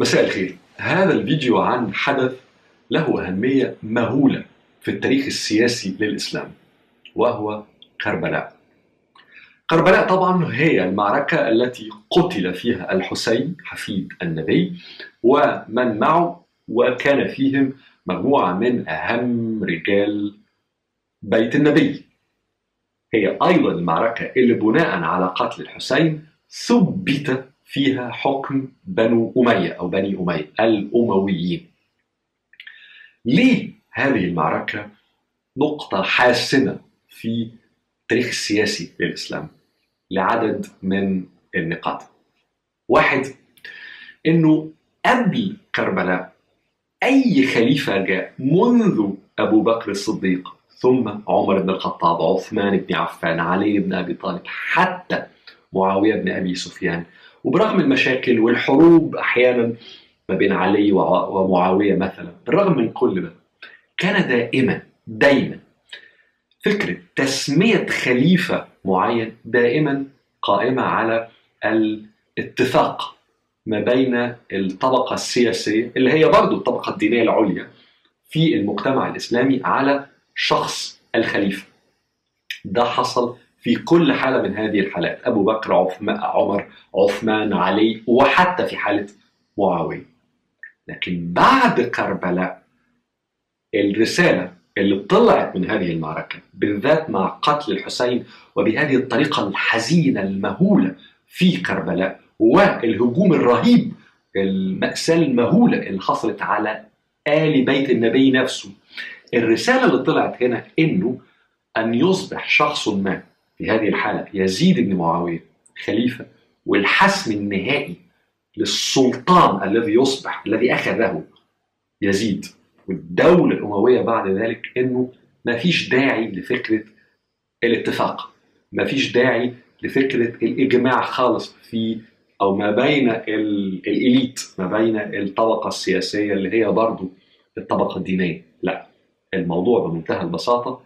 مساء الخير. هذا الفيديو عن حدث له أهمية مهولة في التاريخ السياسي للإسلام وهو كربلاء. كربلاء طبعا هي المعركة التي قتل فيها الحسين حفيد النبي ومن معه وكان فيهم مجموعة من أهم رجال بيت النبي. هي أيضا المعركة اللي بناء على قتل الحسين ثبت فيها حكم بنو أمية أو بني أمية الأمويين. ليه هذه المعركة؟ نقطة حاسمة في التاريخ السياسي للإسلام لعدد من النقاط. واحد إنه قبل كربلاء أي خليفة جاء منذ أبو بكر الصديق ثم عمر بن الخطاب عثمان بن عفان علي بن أبي طالب حتى معاوية بن أبي سفيان وبرغم المشاكل والحروب أحيانا ما بين علي ومعاوية مثلا بالرغم من كل ده كان دائما دايما فكره تسمية خليفة معين دائما قائمة على الاتفاق ما بين الطبقة السياسية اللي هي برضو الطبقة الدينية العليا في المجتمع الإسلامي على شخص الخليفة. ده حصل في كل حالة من هذه الحالات أبو بكر عمر عثمان علي وحتى في حالة معاوية. لكن بعد كربلاء الرسالة اللي طلعت من هذه المعركة بالذات مع قتل الحسين وبهذه الطريقة الحزينة المهولة في كربلاء والهجوم الرهيب المأساة المهولة اللي حصلت على آل بيت النبي نفسه الرسالة اللي طلعت هنا إنه أن يصبح شخص ما في هذه الحالة يزيد بن معاوية خليفة والحسم النهائي للسلطان الذي يصبح الذي أخذه يزيد والدولة الأموية بعد ذلك إنه ما فيش داعي لفكرة الاتفاق ما فيش داعي لفكرة الإجماع خالص في أو ما بين الإليت ما بين الطبقة السياسية اللي هي برضو الطبقة الدينية لا الموضوع بمنتهى البساطة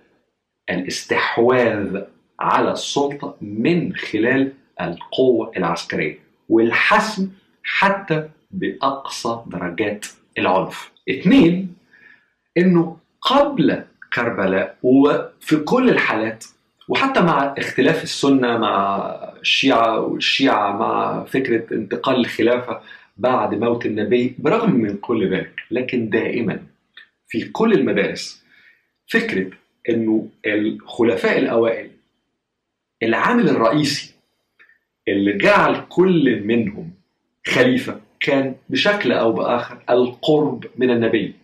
الاستحواذ على السلطة من خلال القوة العسكرية والحسم حتى بأقصى درجات العنف. اثنين إنه قبل كربلاء وفي كل الحالات وحتى مع اختلاف السنة مع الشيعة والشيعة مع فكرة انتقال الخلافة بعد موت النبي برغم من كل ذلك لكن دائما في كل المدارس فكرة إنه الخلفاء الأوائل العامل الرئيسي اللي جعل كل منهم خليفة كان بشكل أو بآخر القرب من النبي.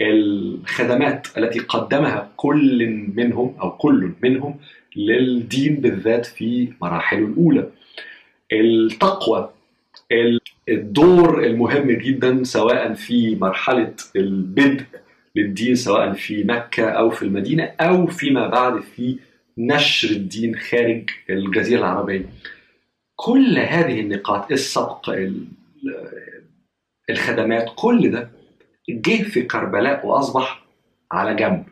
الخدمات التي قدمها كل منهم أو كل منهم للدين بالذات في مراحله الأولى. التقوى الدور المهم جدا سواء في مرحلة البدء للدين سواء في مكة أو في المدينة أو فيما بعد في نشر الدين خارج الجزيرة العربية. كل هذه النقاط السبق الخدمات كل ده جه في كربلاء وأصبح على جنب.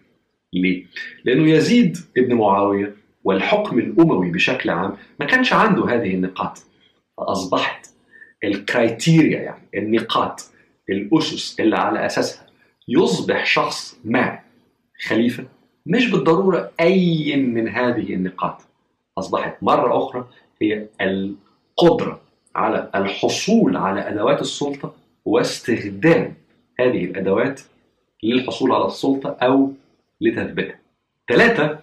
ليه؟ لأنه يزيد ابن معاوية والحكم الأموي بشكل عام ما كانش عنده هذه النقاط. فأصبحت الكرايتيريا يعني النقاط الأسس اللي على أساسها. يصبح شخص ما خليفة مش بالضرورة أي من هذه النقاط أصبحت مرة أخرى هي القدرة على الحصول على أدوات السلطة واستخدام هذه الأدوات للحصول على السلطة أو لتثبيتها. ثلاثة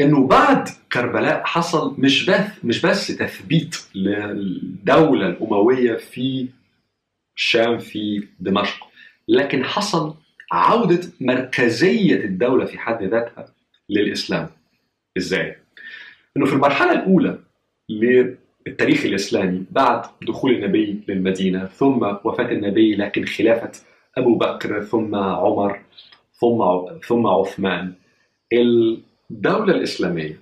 إنه بعد كربلاء حصل مش بس مش بس تثبيت للدولة الأموية في الشام في دمشق لكن حصل عودة مركزية الدولة في حد ذاتها للإسلام. إزاي؟ إنه في المرحلة الأولى للتاريخ الإسلامي بعد دخول النبي للمدينة ثم وفاة النبي لكن خلافة أبو بكر ثم عمر ثم ثم عثمان الدولة الإسلامية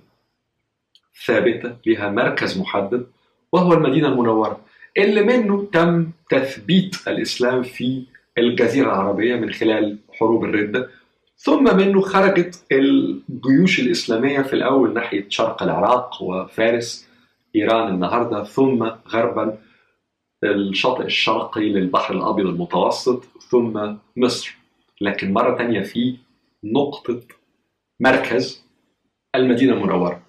ثابتة لها مركز محدد وهو المدينة المنورة اللي منه تم تثبيت الإسلام في الجزيرة العربية من خلال حروب الردة. ثم منه خرجت الجيوش الإسلامية في الأول ناحية شرق العراق وفارس إيران النهارده ثم غربا الشاطئ الشرقي للبحر الأبيض المتوسط ثم مصر. لكن مرة تانية في نقطة مركز المدينة المنورة.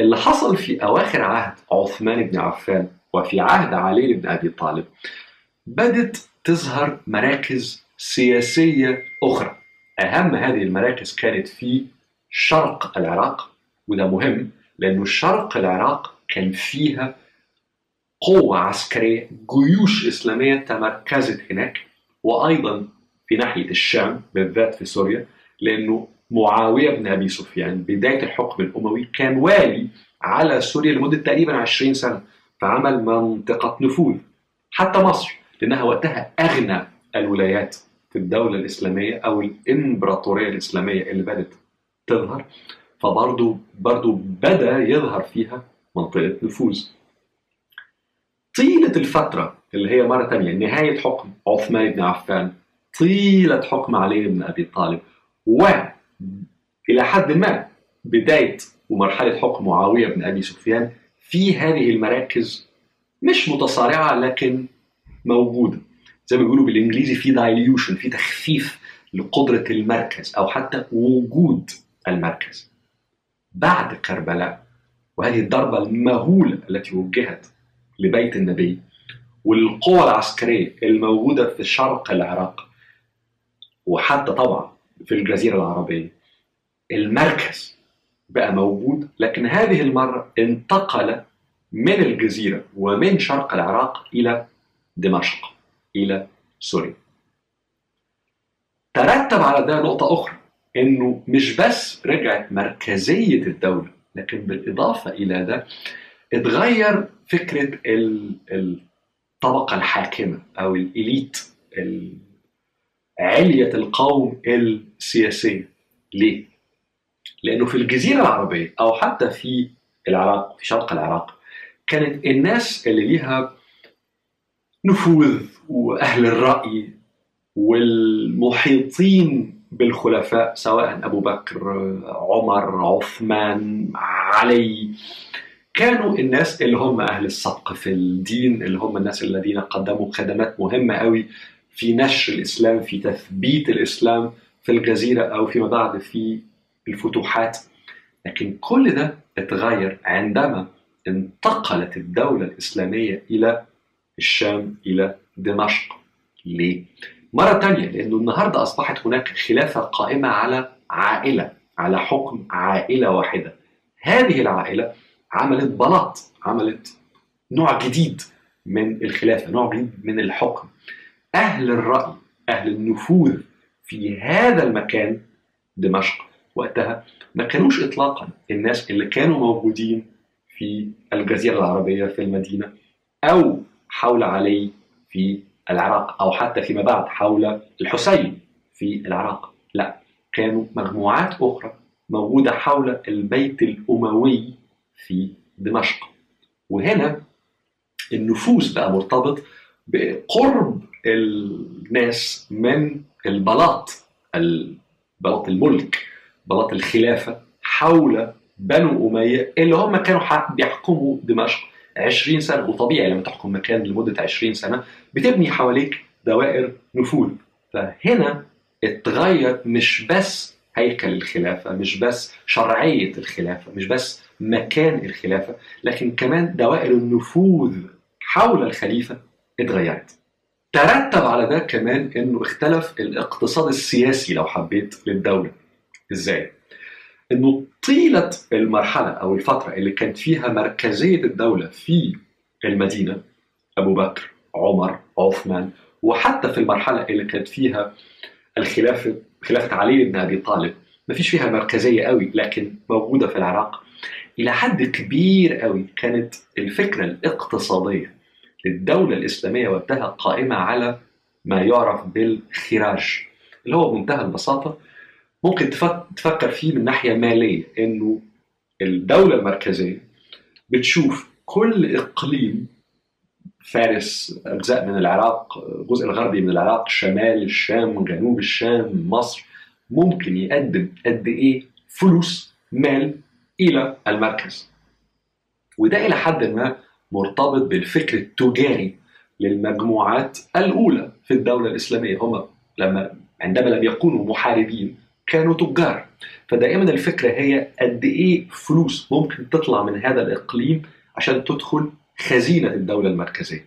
اللي حصل في أواخر عهد عثمان بن عفان وفي عهد علي بن أبي طالب بدت تظهر مراكز سياسية أخرى. أهم هذه المراكز كانت في شرق العراق وده مهم لأنه شرق العراق كان فيها قوة عسكرية جيوش إسلامية تمركزت هناك وأيضا في ناحية الشام بالذات في سوريا لأنه معاوية بن أبي سفيان بداية الحكم الأموي كان والي على سوريا لمدة تقريبا 20 سنة فعمل منطقة نفوذ حتى مصر. لأنها وقتها أغنى الولايات في الدولة الإسلامية أو الإمبراطورية الإسلامية اللي بدأت تظهر. فبرضه برضه بدأ يظهر فيها منطقة نفوذ طيلة الفترة اللي هي مرة ثانية نهاية حكم عثمان بن عفان طيلة حكم علي بن أبي طالب وإلى حد ما بداية ومرحلة حكم معاوية بن أبي سفيان في هذه المراكز مش متصارعة لكن موجودة. زي ما بيقولوا بالإنجليزي في دايليوشن في تخفيف لقدرة المركز أو حتى وجود المركز. بعد كربلاء وهذه الضربة المهولة التي وجهت لبيت النبي والقوى العسكرية الموجودة في شرق العراق وحتى طبعا في الجزيرة العربية المركز بقى موجود. لكن هذه المرة انتقل من الجزيرة ومن شرق العراق إلى دمشق إلى سوريا ترتب على ده نقطة أخرى إنه مش بس رجعت مركزية الدولة لكن بالإضافة إلى ده اتغير فكرة الطبقة الحاكمة أو الإليت علية القوم السياسية ليه؟ لأنه في الجزيرة العربية أو حتى في العراق في شرق العراق كانت الناس اللي ليها نفوذ وأهل الرأي والمحيطين بالخلفاء سواء أبو بكر عمر عثمان علي. كانوا الناس اللي هم أهل السبق في الدين اللي هم الناس الذين قدموا خدمات مهمة قوي في نشر الإسلام في تثبيت الإسلام في الجزيرة أو فيما بعد في الفتوحات. لكن كل ده اتغير عندما انتقلت الدولة الإسلامية إلى الشام إلى دمشق. ليه؟ مرة تانية لأنه النهاردة أصبحت هناك خلافة قائمة على عائلة على حكم عائلة واحدة. هذه العائلة عملت بلاط عملت نوع جديد من الخلافة نوع جديد من الحكم. أهل الرأي أهل النفوذ في هذا المكان دمشق وقتها ما كانوش إطلاقا. الناس اللي كانوا موجودين في الجزيرة العربية في المدينة أو حول علي في العراق أو حتى فيما بعد حول الحسين في العراق. لا كانوا مجموعات أخرى موجودة حول البيت الأموي في دمشق. وهنا النفوذ بقى مرتبط بقرب الناس من البلاط بلاط الملك بلاط الخلافة حول بنو أمية اللي هم كانوا بيحكموا دمشق. 20 سنة وطبيعي لما تحكم مكان لمدة 20 سنة بتبني حواليك دوائر نفوذ فهنا اتغير مش بس هيكل الخلافة مش بس شرعية الخلافة مش بس مكان الخلافة لكن كمان دوائر النفوذ حول الخليفة اتغيرت. ترتب على ده كمان إنه اختلف الاقتصاد السياسي لو حبيت للدولة. إزاي؟ إنه طيلة المرحلة أو الفترة اللي كانت فيها مركزية الدولة في المدينة أبو بكر عمر عثمان وحتى في المرحلة اللي كانت فيها الخلافة خلافة علي بن أبي طالب. ما فيش فيها مركزية قوي لكن موجودة في العراق. إلى حد كبير قوي كانت الفكرة الاقتصادية. للدولة الإسلامية وقتها قائمة على ما يعرف بالخراج اللي هو بمنتهى البساطة ممكن تفكر فيه من ناحية مالية إنه الدولة المركزية بتشوف كل إقليم فارس أجزاء من العراق الجزء الغربي من العراق شمال الشام جنوب الشام مصر ممكن يقدم قد إيه فلوس مال إلى المركز. وده إلى حد ما مرتبط بالفكر التجاري للمجموعات الأولى في الدولة الإسلامية. هم لما عندما لم يكونوا محاربين كانوا تجار. فدائما الفكرة هي قد إيه فلوس ممكن تطلع من هذا الإقليم عشان تدخل خزينة الدولة المركزية.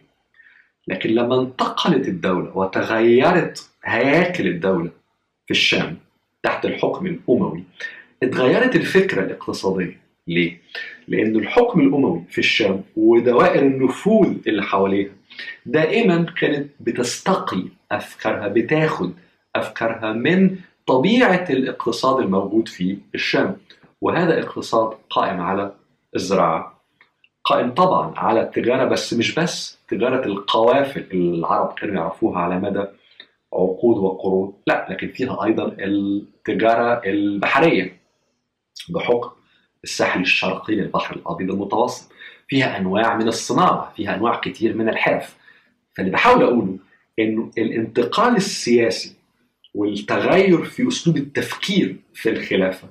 لكن لما انتقلت الدولة وتغيرت هياكل الدولة في الشام تحت الحكم الأموي اتغيرت الفكرة الاقتصادية. ليه؟ لأن الحكم الأموي في الشام ودوائر النفوذ اللي حواليها دائما كانت بتستقي أفكارها بتاخد أفكارها من طبيعة الاقتصاد الموجود في الشام وهذا اقتصاد قائم على الزراعة قائم طبعا على التجارة بس مش بس تجارة القوافل اللي العرب كانوا يعرفوها على مدى عقود وقرون لا لكن فيها أيضا التجارة البحرية بحكم الساحل الشرقي للبحر الأبيض المتوسط. فيها أنواع من الصناعة فيها أنواع كتير من الحرف. فاللي بحاول أقوله إنه الانتقال السياسي والتغير في أسلوب التفكير في الخلافة.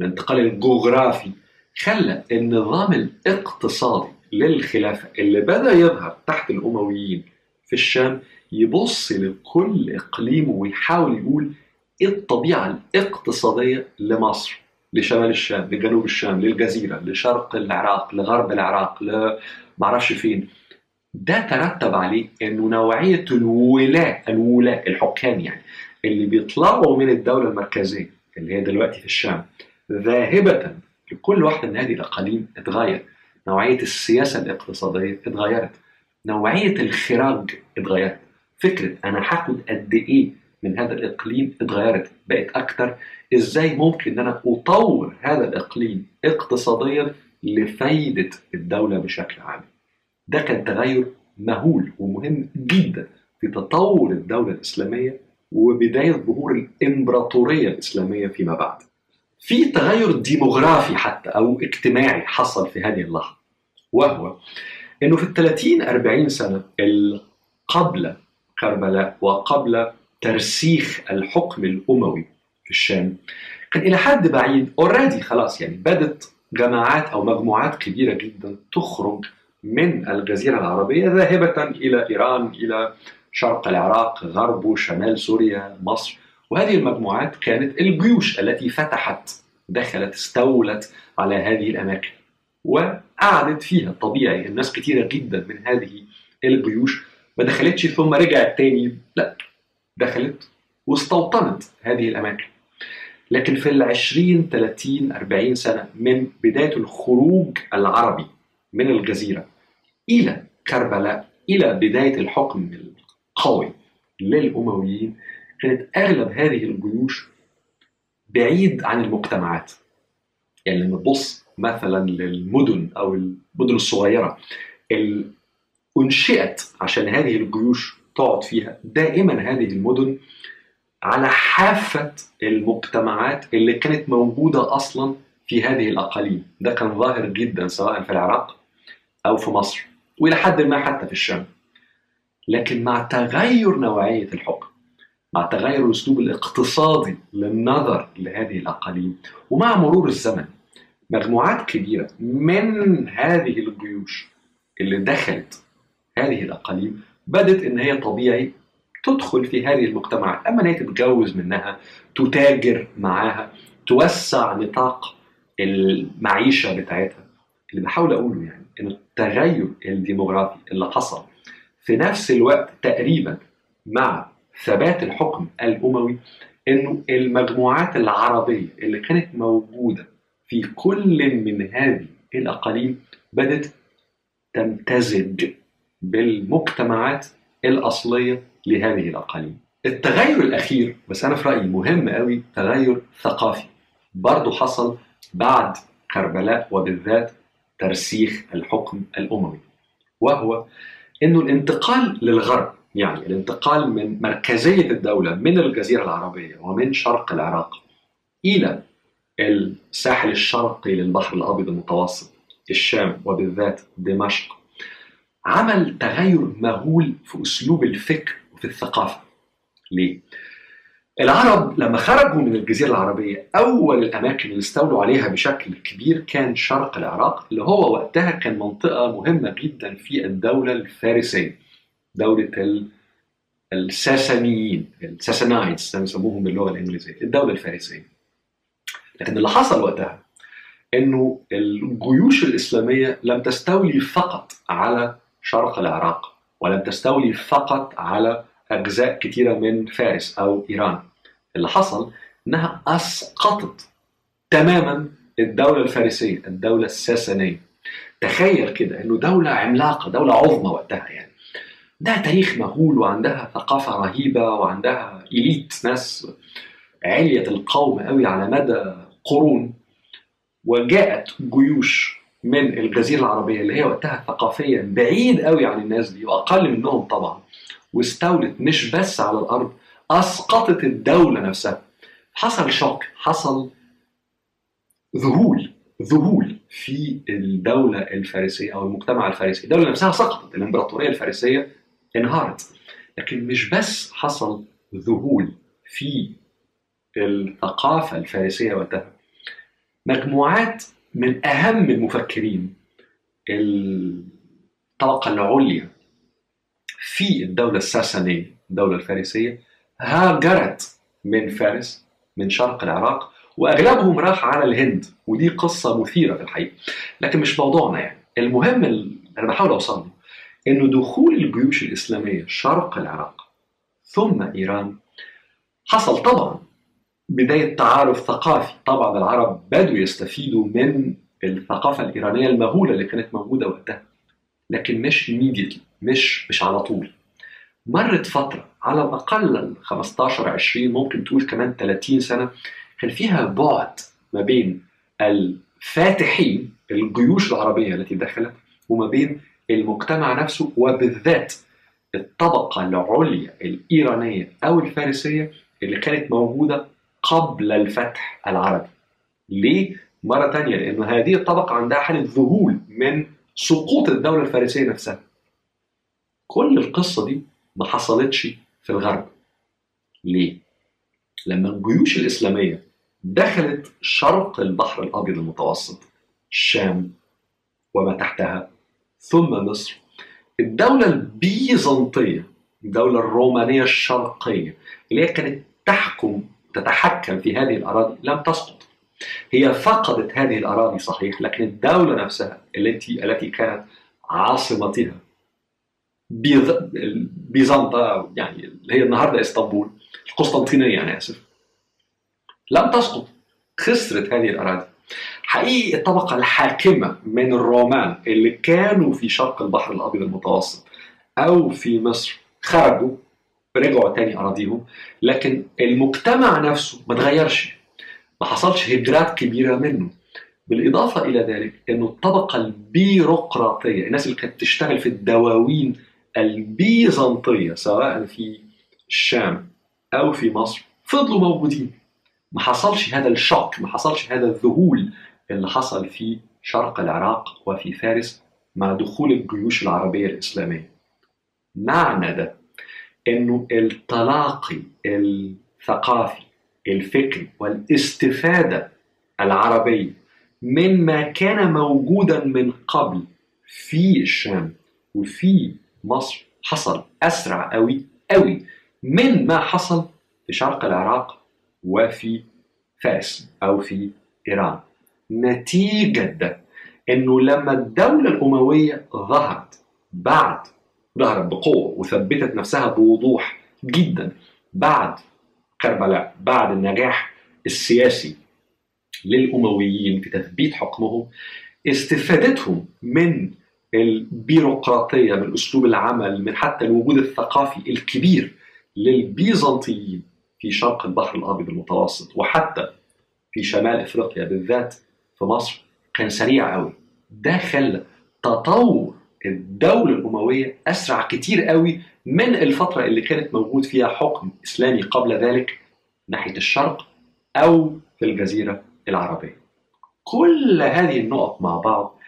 الانتقال الجغرافي خلى النظام الاقتصادي للخلافة اللي بدأ يظهر تحت الأمويين في الشام يبص لكل إقليم ويحاول يقول إيه الطبيعة الاقتصادية لمصر لشمال الشام لجنوب الشام للجزيرة لشرق العراق لغرب العراق لمعرفش فين. ده ترتب عليه إنه نوعية الولاة الولاة الحكام يعني. اللي بيطلعوا من الدولة المركزية اللي هي دلوقتي في الشام ذاهبة لكل واحدة من هذه الأقاليم اتغير. نوعية السياسة الاقتصادية اتغيرت. نوعية الخراج اتغيرت. فكرة أنا هاخد قد إيه من هذا الإقليم اتغيرت بقت أكتر. إزاي ممكن إن أنا أطور هذا الإقليم اقتصاديا لفايدة الدولة بشكل عام؟ ده كان تغير مهول ومهم جدا في تطور الدولة الإسلامية وبداية ظهور الإمبراطورية الإسلامية فيما بعد. في تغير ديموغرافي حتى أو اجتماعي حصل في هذه اللحظة وهو أنه في الثلاثين أربعين سنة قبل كربلاء وقبل ترسيخ الحكم الأموي في الشام كان إلى حد بعيد already خلاص يعني بدت جماعات أو مجموعات كبيرة جدا تخرج من الجزيرة العربية ذاهبة إلى إيران إلى شرق العراق غرب شمال سوريا مصر. وهذه المجموعات كانت الجيوش التي فتحت دخلت استولت على هذه الأماكن. وقعدت فيها طبيعي الناس كثيرة جدا من هذه الجيوش. ما دخلتش ثم رجعت تاني لا دخلت واستوطنت هذه الأماكن. لكن في العشرين 30 40 سنة من بداية الخروج العربي من الجزيرة إلى كربلاء إلى بداية الحكم القوي للأمويين كانت أغلب هذه الجيوش بعيد عن المجتمعات. يعني لما تبص مثلا للمدن أو المدن الصغيرة اللي أنشئت عشان هذه الجيوش تقعد فيها دائما هذه المدن على حافة المجتمعات اللي كانت موجودة أصلا في هذه الأقاليم. ده كان ظاهر جدا سواء في العراق أو في مصر وإلى حد ما حتى في الشام. لكن مع تغير نوعية الحكم مع تغير الأسلوب الاقتصادي للنظر لهذه الأقاليم ومع مرور الزمن مجموعات كبيرة من هذه الجيوش اللي دخلت هذه الأقاليم بدت إن هي طبيعي تدخل في هذه المجتمعات أما إن هي تتجوز منها تتاجر معاها توسع نطاق المعيشة بتاعتها اللي بحاول أقوله يعني إن التغير الديموغرافي اللي حصل في نفس الوقت تقريبا مع ثبات الحكم الأموي إنه المجموعات العربية اللي كانت موجودة في كل من هذه الأقاليم بدأت تمتزج بالمجتمعات الأصلية لهذه الأقاليم. التغير الأخير بس أنا في رأيي مهم قوي تغير ثقافي برضه حصل بعد كربلاء وبالذات ترسيخ الحكم الأموي وهو إنه الانتقال للغرب يعني الانتقال من مركزية الدولة من الجزيرة العربية ومن شرق العراق إلى الساحل الشرقي للبحر الأبيض المتوسط الشام وبالذات دمشق عمل تغير مهول في أسلوب الفكر وفي الثقافة ليه؟ العرب لما خرجوا من الجزيرة العربية أول الأماكن اللي استولوا عليها بشكل كبير كان شرق العراق اللي هو وقتها كان منطقة مهمة جدا في الدولة الفارسية دولة الساسانيين الساسانايتس بيسموهم باللغة الإنجليزية الدولة الفارسية. لكن اللي حصل وقتها إنه الجيوش الإسلامية لم تستولي فقط على شرق العراق ولم تستولي فقط على أجزاء كثيره من فارس أو إيران. اللي حصل إنها أسقطت تماما الدولة الفارسية الدولة الساسانية. تخيل كده إنه دولة عملاقة دولة عظمى وقتها يعني. ده تاريخ مهول وعندها ثقافة رهيبة وعندها إليت ناس علية القوم قوي على مدى قرون. وجاءت جيوش من الجزيرة العربية اللي هي وقتها ثقافيا بعيد قوي عن الناس دي وأقل منهم طبعا. واستولت مش بس على الأرض أسقطت الدولة نفسها. حصل شوك حصل ذهول ذهول في الدولة الفارسية أو المجتمع الفارسي. الدولة نفسها سقطت الإمبراطورية الفارسية انهارت. لكن مش بس حصل ذهول في الثقافة الفارسية وقتها مجموعات من أهم المفكرين الطبقة العليا في الدولة الساسانية الدولة الفارسية هاجرت من فارس من شرق العراق وأغلبهم راح على الهند ودي قصة مثيرة في الحقيقة. لكن مش موضوعنا يعني. المهم اللي أنا بحاول أوصل له إنه دخول الجيوش الإسلامية شرق العراق ثم إيران حصل طبعا بداية تعارف ثقافي. طبعا العرب بدوا يستفيدوا من الثقافة الإيرانية المهولة اللي كانت موجودة وقتها. لكن مش immediately مش مش على طول مرت فترة على الأقل 15 20 ممكن تقول كمان 30 سنة كان فيها بعد ما بين الفاتحين الجيوش العربية التي دخلت وما بين المجتمع نفسه وبالذات الطبقة العليا الإيرانية أو الفارسية اللي كانت موجودة قبل الفتح العربي ليه؟ مرة تانية لأن هذه الطبقة عندها حالة ذهول من سقوط الدولة الفارسية نفسها. كل القصة دي ما حصلتش في الغرب. ليه؟ لما الجيوش الإسلامية دخلت شرق البحر الأبيض المتوسط الشام وما تحتها ثم مصر الدولة البيزنطية الدولة الرومانية الشرقية اللي هي كانت تحكم تتحكم في هذه الأراضي لم تسقط. هي فقدت هذه الأراضي صحيح لكن الدولة نفسها التي التي كانت عاصمتها بيزنطة يعني اللي هي النهارده إسطنبول القسطنطينية أنا آسف لم تسقط خسرت هذه الأراضي. حقيقي الطبقة الحاكمة من الرومان اللي كانوا في شرق البحر الأبيض المتوسط أو في مصر خرجوا رجعوا تاني أراضيهم لكن المجتمع نفسه ما تغيرش. ما حصلش هجرات كبيرة منه. بالإضافة إلى ذلك أنه الطبقة البيروقراطية الناس اللي كانت تشتغل في الدواوين البيزنطية سواء في الشام أو في مصر فضلوا موجودين. ما حصلش هذا الشوك ما حصلش هذا الذهول اللي حصل في شرق العراق وفي فارس مع دخول الجيوش العربية الإسلامية. معنى ده إنه التلاقي الثقافي الفكري والاستفادة العربية مما كان موجودا من قبل. في الشام وفي مصر حصل أسرع قوي قوي من ما حصل في شرق العراق وفي فارس أو في إيران. نتيجة ده إنه لما الدولة الأموية ظهرت بعد ظهرت بقوة وثبتت نفسها بوضوح جدا بعد كربلاء بعد النجاح السياسي للأمويين في تثبيت حكمهم استفادتهم من البيروقراطية من أسلوب العمل من حتى الوجود الثقافي الكبير للبيزنطيين في شرق البحر الأبيض المتوسط وحتى في شمال إفريقيا بالذات في مصر كان سريع قوي ده خلى تطور الدولة الأموية أسرع كتير قوي من الفترة اللي كانت موجود فيها حكم إسلامي قبل ذلك ناحية الشرق أو في الجزيرة العربية. كل هذه النقط مع بعض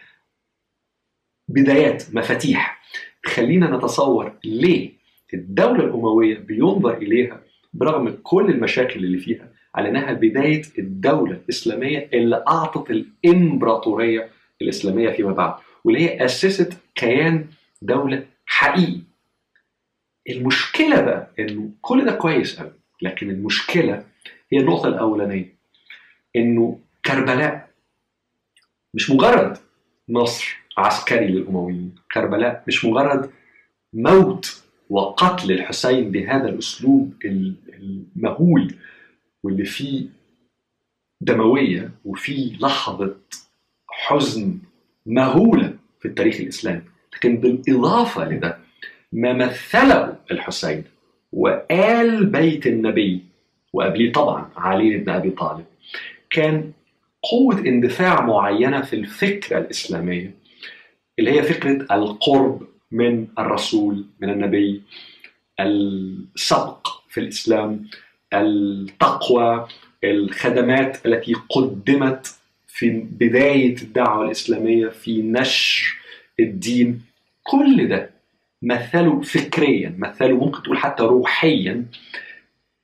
بدايات مفاتيح. تخلينا نتصور ليه الدولة الأموية بينظر إليها برغم كل المشاكل اللي فيها على أنها بداية الدولة الإسلامية اللي أعطت الإمبراطورية الإسلامية فيما بعد واللي هي أسست كيان دولة حقيقي المشكلة بقى إنه كل ده كويس قوي لكن المشكلة هي النقطة الأولانية إنه كربلاء مش مجرد نصر عسكري للأمويين كربلاء مش مجرد موت وقتل الحسين بهذا الأسلوب المهول واللي فيه دموية وفيه لحظة حزن مهولة. في التاريخ الإسلامي لكن بالإضافة لده ما مثله الحسين وآل بيت النبي وقبليه طبعا علي بن أبي طالب كان قوة اندفاع معينة في الفكرة الإسلامية اللي هي فكرة القرب من الرسول من النبي السبق في الإسلام التقوى الخدمات التي قدمت في بداية الدعوة الإسلامية في نشر الدين كل ده مثله فكريا مثله ممكن تقول حتى روحيا.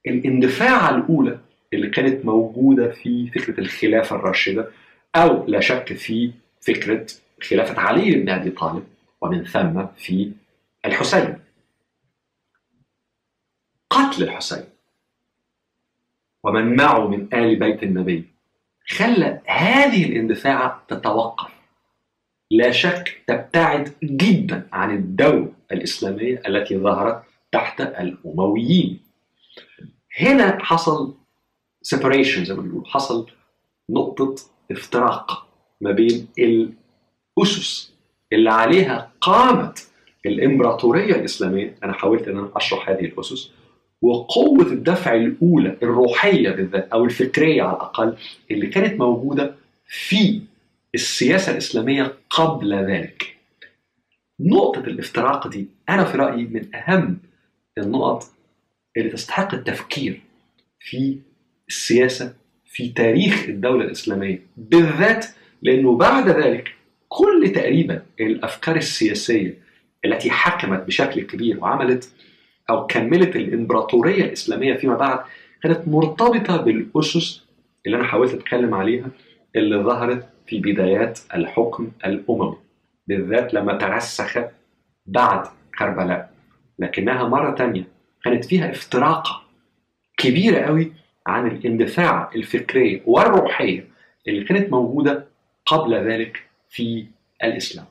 الاندفاع الأولى اللي كانت موجودة في فكرة الخلافة الراشدة أو لا شك في فكرة خلافة علي بن أبي طالب ومن ثم في الحسين. قتل الحسين. ومن معه من آل بيت النبي. خلى هذه الاندفاع تتوقف. لا شك تبتعد جدا عن الدولة الإسلامية التي ظهرت تحت الأمويين. هنا حصل separation زي ما بيقولوا حصل نقطة افتراق ما بين الأسس اللي عليها قامت الإمبراطورية الإسلامية. أنا حاولت أن أنا أشرح هذه الأسس وقوة الدفع الأولى الروحية بالذات أو الفكرية على الأقل اللي كانت موجودة في السياسة الإسلامية قبل ذلك. نقطة الافتراق دي أنا في رأيي من أهم النقط اللي تستحق التفكير في السياسة في تاريخ الدولة الإسلامية بالذات لأنه بعد ذلك كل تقريبا الأفكار السياسية التي حكمت بشكل كبير وعملت أو كملت الإمبراطورية الإسلامية فيما بعد كانت مرتبطة بالأسس اللي أنا حاولت أتكلم عليها اللي ظهرت في بدايات الحكم الأموي بالذات لما ترسخ بعد كربلاء لكنها مرة تانية كانت فيها افتراقة كبيرة قوي عن الاندفاع الفكرية والروحية اللي كانت موجودة قبل ذلك في الإسلام.